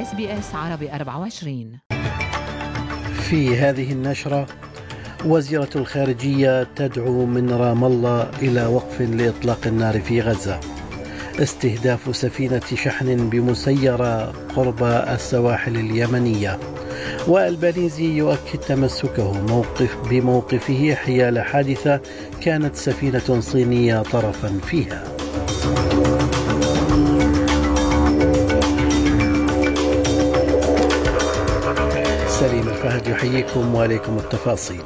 اس بي اس عربي 24 في هذه النشرة وزيرة الخارجية تدعو من رام الله إلى وقف لإطلاق النار في غزة. استهداف سفينة شحن بمسيرة قرب السواحل اليمنية. وألبنيزي يؤكد تمسكه موقف بموقفه حيال حادثة كانت سفينة صينية طرفا فيها. الفهد يحييكم وعليكم التفاصيل.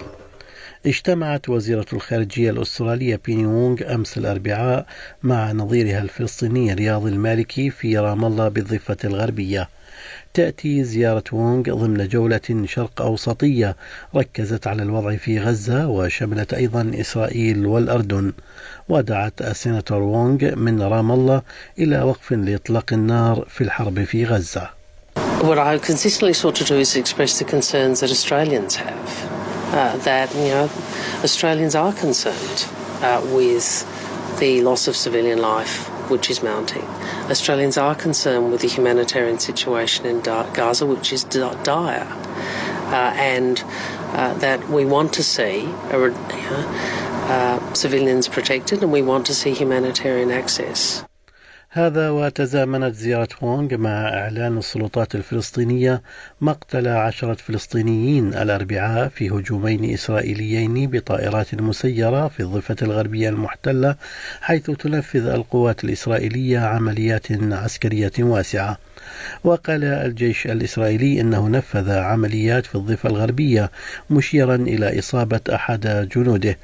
اجتمعت وزيرة الخارجية الأسترالية بيني وونغ أمس الأربعاء مع نظيرها الفلسطيني رياض المالكي في رام الله بالضفة الغربية. تأتي زيارة وونغ ضمن جولة شرق أوسطية ركزت على الوضع في غزة وشملت أيضا إسرائيل والأردن. ودعت السيناتور وونغ من رام الله إلى وقف لإطلاق النار في الحرب في غزة. What I consistently sought to do is express the concerns that Australians have. Uh, that, you know, Australians are concerned uh, with the loss of civilian life which is mounting. Australians are concerned with the humanitarian situation in Gaza, which is dire, uh, and uh, that we want to see uh, uh, civilians protected and we want to see humanitarian access. هذا وتزامنت زيارة وونغ مع إعلان السلطات الفلسطينية مقتل عشرة فلسطينيين الأربعاء في هجومين إسرائيليين بطائرات مسيرة في الضفة الغربية المحتلة حيث تنفذ القوات الإسرائيلية عمليات عسكرية واسعة. وقال الجيش الإسرائيلي أنه نفذ عمليات في الضفة الغربية مشيرا إلى إصابة أحد جنوده.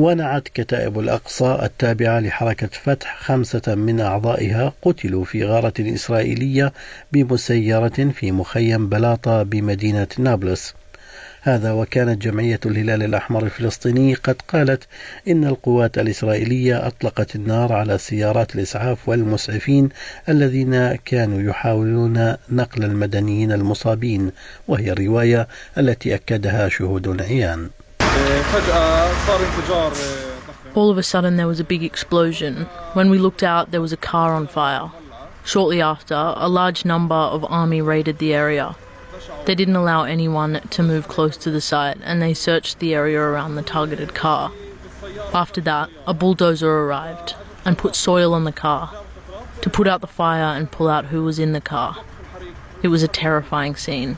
ونعت كتائب الأقصى التابعة لحركة فتح خمسة من أعضائها قتلوا في غارة إسرائيلية بمسيرة في مخيم بلاطة بمدينة نابلس. هذا وكانت جمعية الهلال الأحمر الفلسطيني قد قالت إن القوات الإسرائيلية أطلقت النار على سيارات الإسعاف والمسعفين الذين كانوا يحاولون نقل المدنيين المصابين وهي الرواية التي أكدها شهود عيان All of a sudden, there was a big explosion. When we looked out, there was a car on fire. Shortly after, a large number of army raided the area. They didn't allow anyone to move close to the site and they searched the area around the targeted car. After that, a bulldozer arrived and put soil on the car to put out the fire and pull out who was in the car. It was a terrifying scene.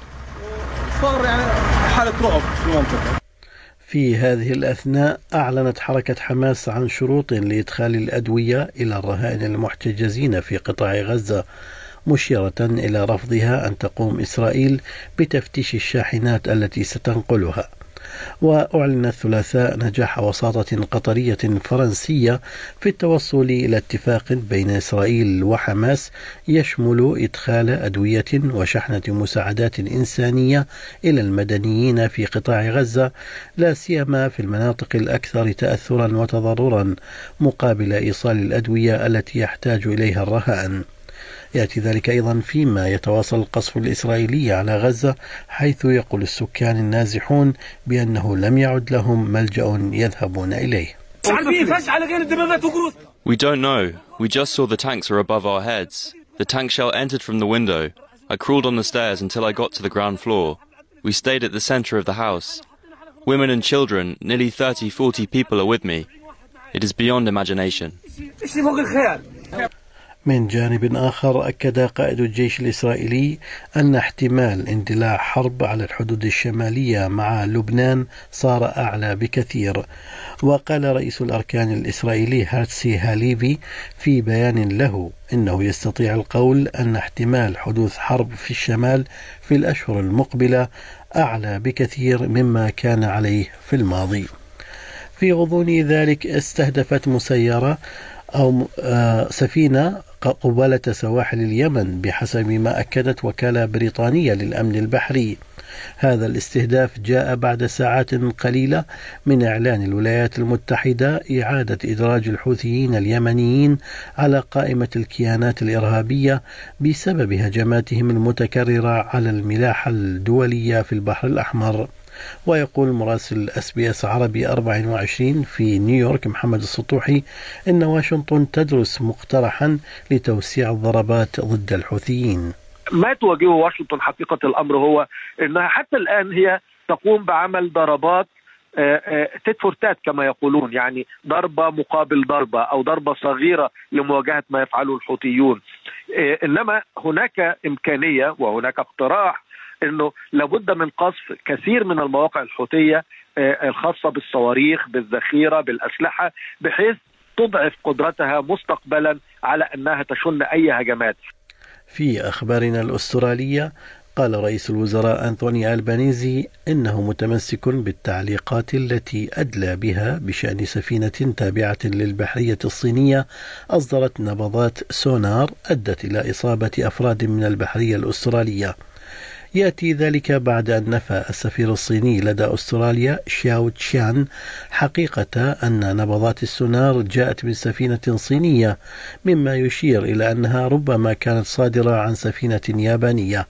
في هذه الأثناء أعلنت حركة حماس عن شروط لإدخال الأدوية إلى الرهائن المحتجزين في قطاع غزة مشيرة إلى رفضها أن تقوم إسرائيل بتفتيش الشاحنات التي ستنقلها. وأعلن الثلاثاء نجاح وساطة قطرية فرنسية في التوصل إلى اتفاق بين إسرائيل وحماس يشمل إدخال أدوية وشحنة مساعدات إنسانية إلى المدنيين في قطاع غزة لا سيما في المناطق الأكثر تأثرا وتضررا مقابل إيصال الأدوية التي يحتاج إليها الرهائن. يأتي ذلك أيضا فيما يتواصل القصف الإسرائيلي على غزة حيث يقول السكان النازحون بأنه لم يعد لهم ملجأ يذهبون إليه We don't know. We just saw the tanks are above our heads. The tank shell entered from the window. I crawled on the stairs until I got to the ground floor. We stayed at the center of the house. Women and children, nearly 30, 40 people are with me. It is beyond imagination. من جانب آخر أكد قائد الجيش الإسرائيلي أن احتمال اندلاع حرب على الحدود الشمالية مع لبنان صار أعلى بكثير. وقال رئيس الأركان الإسرائيلي هاتسي هاليفي في بيان له إنه يستطيع القول أن احتمال حدوث حرب في الشمال في الأشهر المقبلة أعلى بكثير مما كان عليه في الماضي. في غضون ذلك استهدفت مسيرة أو سفينة قبالة سواحل اليمن بحسب ما أكدت وكالة بريطانية للأمن البحري. هذا الاستهداف جاء بعد ساعات قليلة من إعلان الولايات المتحدة إعادة إدراج الحوثيين اليمنيين على قائمة الكيانات الإرهابية بسبب هجماتهم المتكررة على الملاحة الدولية في البحر الأحمر. ويقول مراسل اس بي اس عربي 24 في نيويورك محمد السطوحي إن واشنطن تدرس مقترحا لتوسيع الضربات ضد الحوثيين. ما تواجهه واشنطن حقيقة الأمر هو إنها حتى الآن هي تقوم بعمل ضربات tit for tat كما يقولون يعني ضربة مقابل ضربة أو ضربة صغيرة لمواجهة ما يفعله الحوثيون. إنما هناك إمكانية وهناك اقتراح أنه لابد من قصف كثير من المواقع الحوثية الخاصة بالصواريخ بالذخيرة بالأسلحة بحيث تضعف قدرتها مستقبلا على أنها تشن أي هجمات. في أخبارنا الأسترالية قال رئيس الوزراء أنثوني ألبانيزي إنه متمسك بالتعليقات التي أدلى بها بشأن سفينة تابعة للبحرية الصينية أصدرت نبضات سونار أدت إلى إصابة أفراد من البحرية الأسترالية. يأتي ذلك بعد أن نفى السفير الصيني لدى أستراليا شياو تشيان حقيقة أن نبضات السونار جاءت من سفينة صينية مما يشير إلى أنها ربما كانت صادرة عن سفينة يابانية.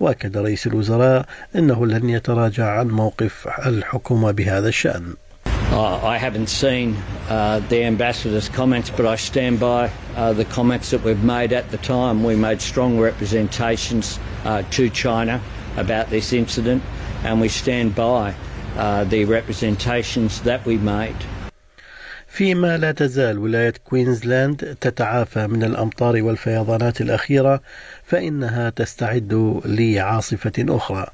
وأكد رئيس الوزراء أنه لن يتراجع عن موقف الحكومة بهذا الشأن. I haven't seen uh, the ambassador's comments, but I stand by uh, the comments that we've made at the time. We made strong representations uh, to China about this incident, and we stand by uh, the representations that we made. فيما لا تزال ولاية كوينزلاند تتعافى من الأمطار والفيضانات الأخيرة فإنها تستعد لعاصفة أخرى.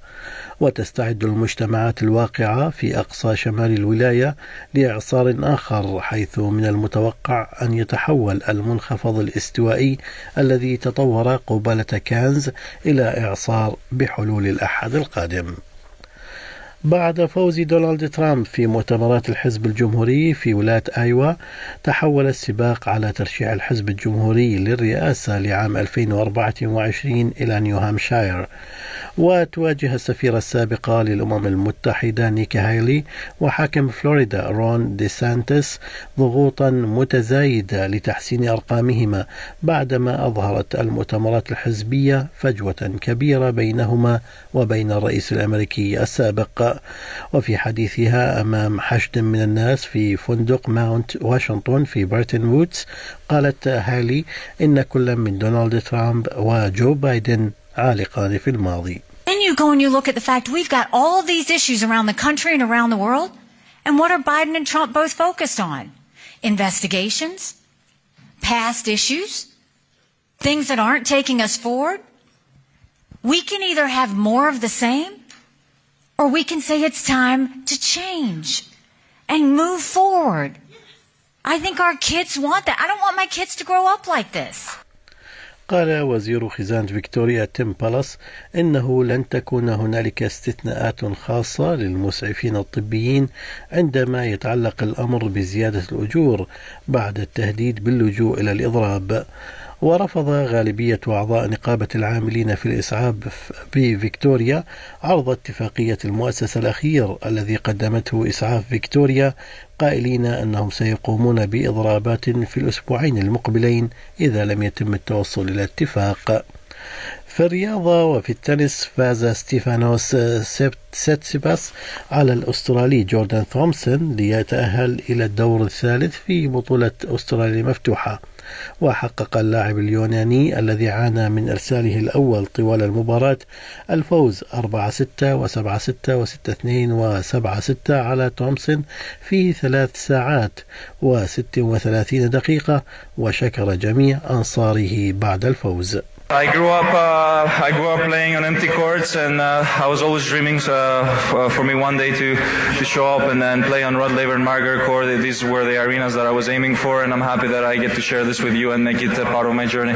وتستعد المجتمعات الواقعة في أقصى شمال الولاية لإعصار آخر حيث من المتوقع أن يتحول المنخفض الاستوائي الذي تطور قبالة كانز إلى إعصار بحلول الأحد القادم. بعد فوز دونالد ترامب في مؤتمرات الحزب الجمهوري في ولاية آيوا تحول السباق على ترشيح الحزب الجمهوري للرئاسة لعام 2024 إلى نيو هامشاير. وتواجه السفيرة السابقة للأمم المتحدة نيكي هايلي وحاكم فلوريدا رون دي سانتس ضغوطا متزايدة لتحسين أرقامهما بعدما أظهرت المؤتمرات الحزبية فجوة كبيرة بينهما وبين الرئيس الأمريكي السابق. وفي حديثها أمام حشد من الناس في فندق ماونت واشنطن في بريتون وودز قالت هالي إن كل من دونالد ترامب وجو بايدن عالقان في الماضي. Go and you look at the fact we've got all these issues around the country and around the world. And what are Biden and Trump both focused on? Investigations, past issues, things that aren't taking us forward. We can either have more of the same or we can say it's time to change and move forward. I think our kids want that. I don't want my kids to grow up like this. قال وزير خزانة فيكتوريا تيم بالاس إنه لن تكون هنالك استثناءات خاصة للمسعفين الطبيين عندما يتعلق الأمر بزيادة الأجور بعد التهديد باللجوء إلى الإضراب. ورفض غالبية أعضاء نقابة العاملين في الإسعاف بفيكتوريا عرض اتفاقية المؤسسة الأخير الذي قدمته إسعاف فيكتوريا قائلين أنهم سيقومون بإضرابات في الأسبوعين المقبلين إذا لم يتم التوصل إلى اتفاق. في الرياضة وفي التنس فاز ستيفانوس سيتسيباس على الأسترالي جوردان ثومسون ليتأهل إلى الدور الثالث في بطولة أستراليا المفتوحة وحقق اللاعب اليوناني الذي عانى من إرساله الأول طوال المباراة الفوز 4-6 و7-6 و6-2 و7-6 على تومسون في ثلاث ساعات و36 دقيقة وشكر جميع أنصاره بعد الفوز. I grew up. Uh, I grew up playing on empty courts, and uh, I was always dreaming uh, for me one day to, to show up and then play on Rod Laver and Margaret Court. These were the arenas that I was aiming for, and I'm happy that I get to share this with you and make it a part of my journey.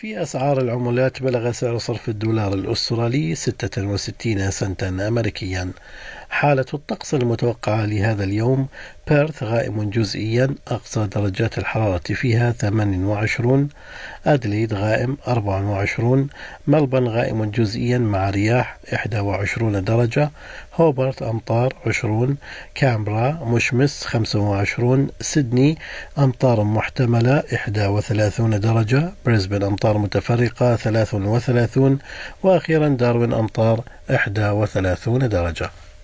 في أسعار العملات بلغ سعر صرف الدولار الأسترالي 66 سنتا أمريكيا حالة الطقس المتوقعة لهذا اليوم. بيرث غائم جزئيا أقصى درجات الحرارة فيها 28 أدليد غائم 24 ملبن غائم جزئيا مع رياح 21 درجة. هوبرت أمطار 20 كامبرا مشمس 25 سيدني أمطار محتملة 31 درجة. بريسبن أمطار متفرقة 33 وأخيرا داروين أمطار 31 درجة.